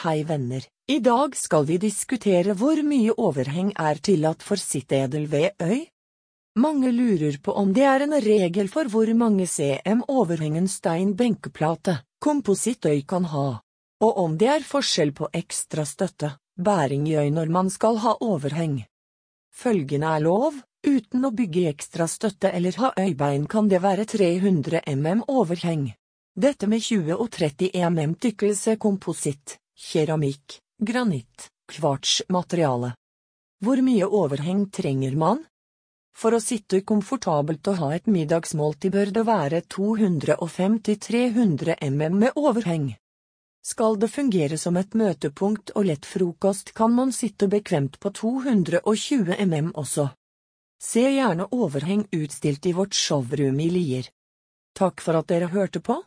Hei venner, i dag skal vi diskutere hvor mye overheng er tillatt for sittedel ved øy? Mange lurer på om det er en regel for hvor mange cm overheng en stein benkeplate, komposittøy kan ha, og om det er forskjell på ekstra støtte, bæring i øy når man skal ha overheng. Følgende er lov, uten å bygge ekstra støtte eller ha øybein kan det være 300 mm overheng. Dette med 20 og 30 mm tykkelse kompositt, keramikk, granitt, kvartsmateriale. Hvor mye overheng trenger man? For å sitte komfortabelt og ha et middagsmåltid bør det være 250-300 mm med overheng. Skal det fungere som et møtepunkt og lett frokost kan man sitte bekvemt på 220 mm også. Se gjerne overheng utstilt i vårt showroom i Lier. Takk for at dere hørte på.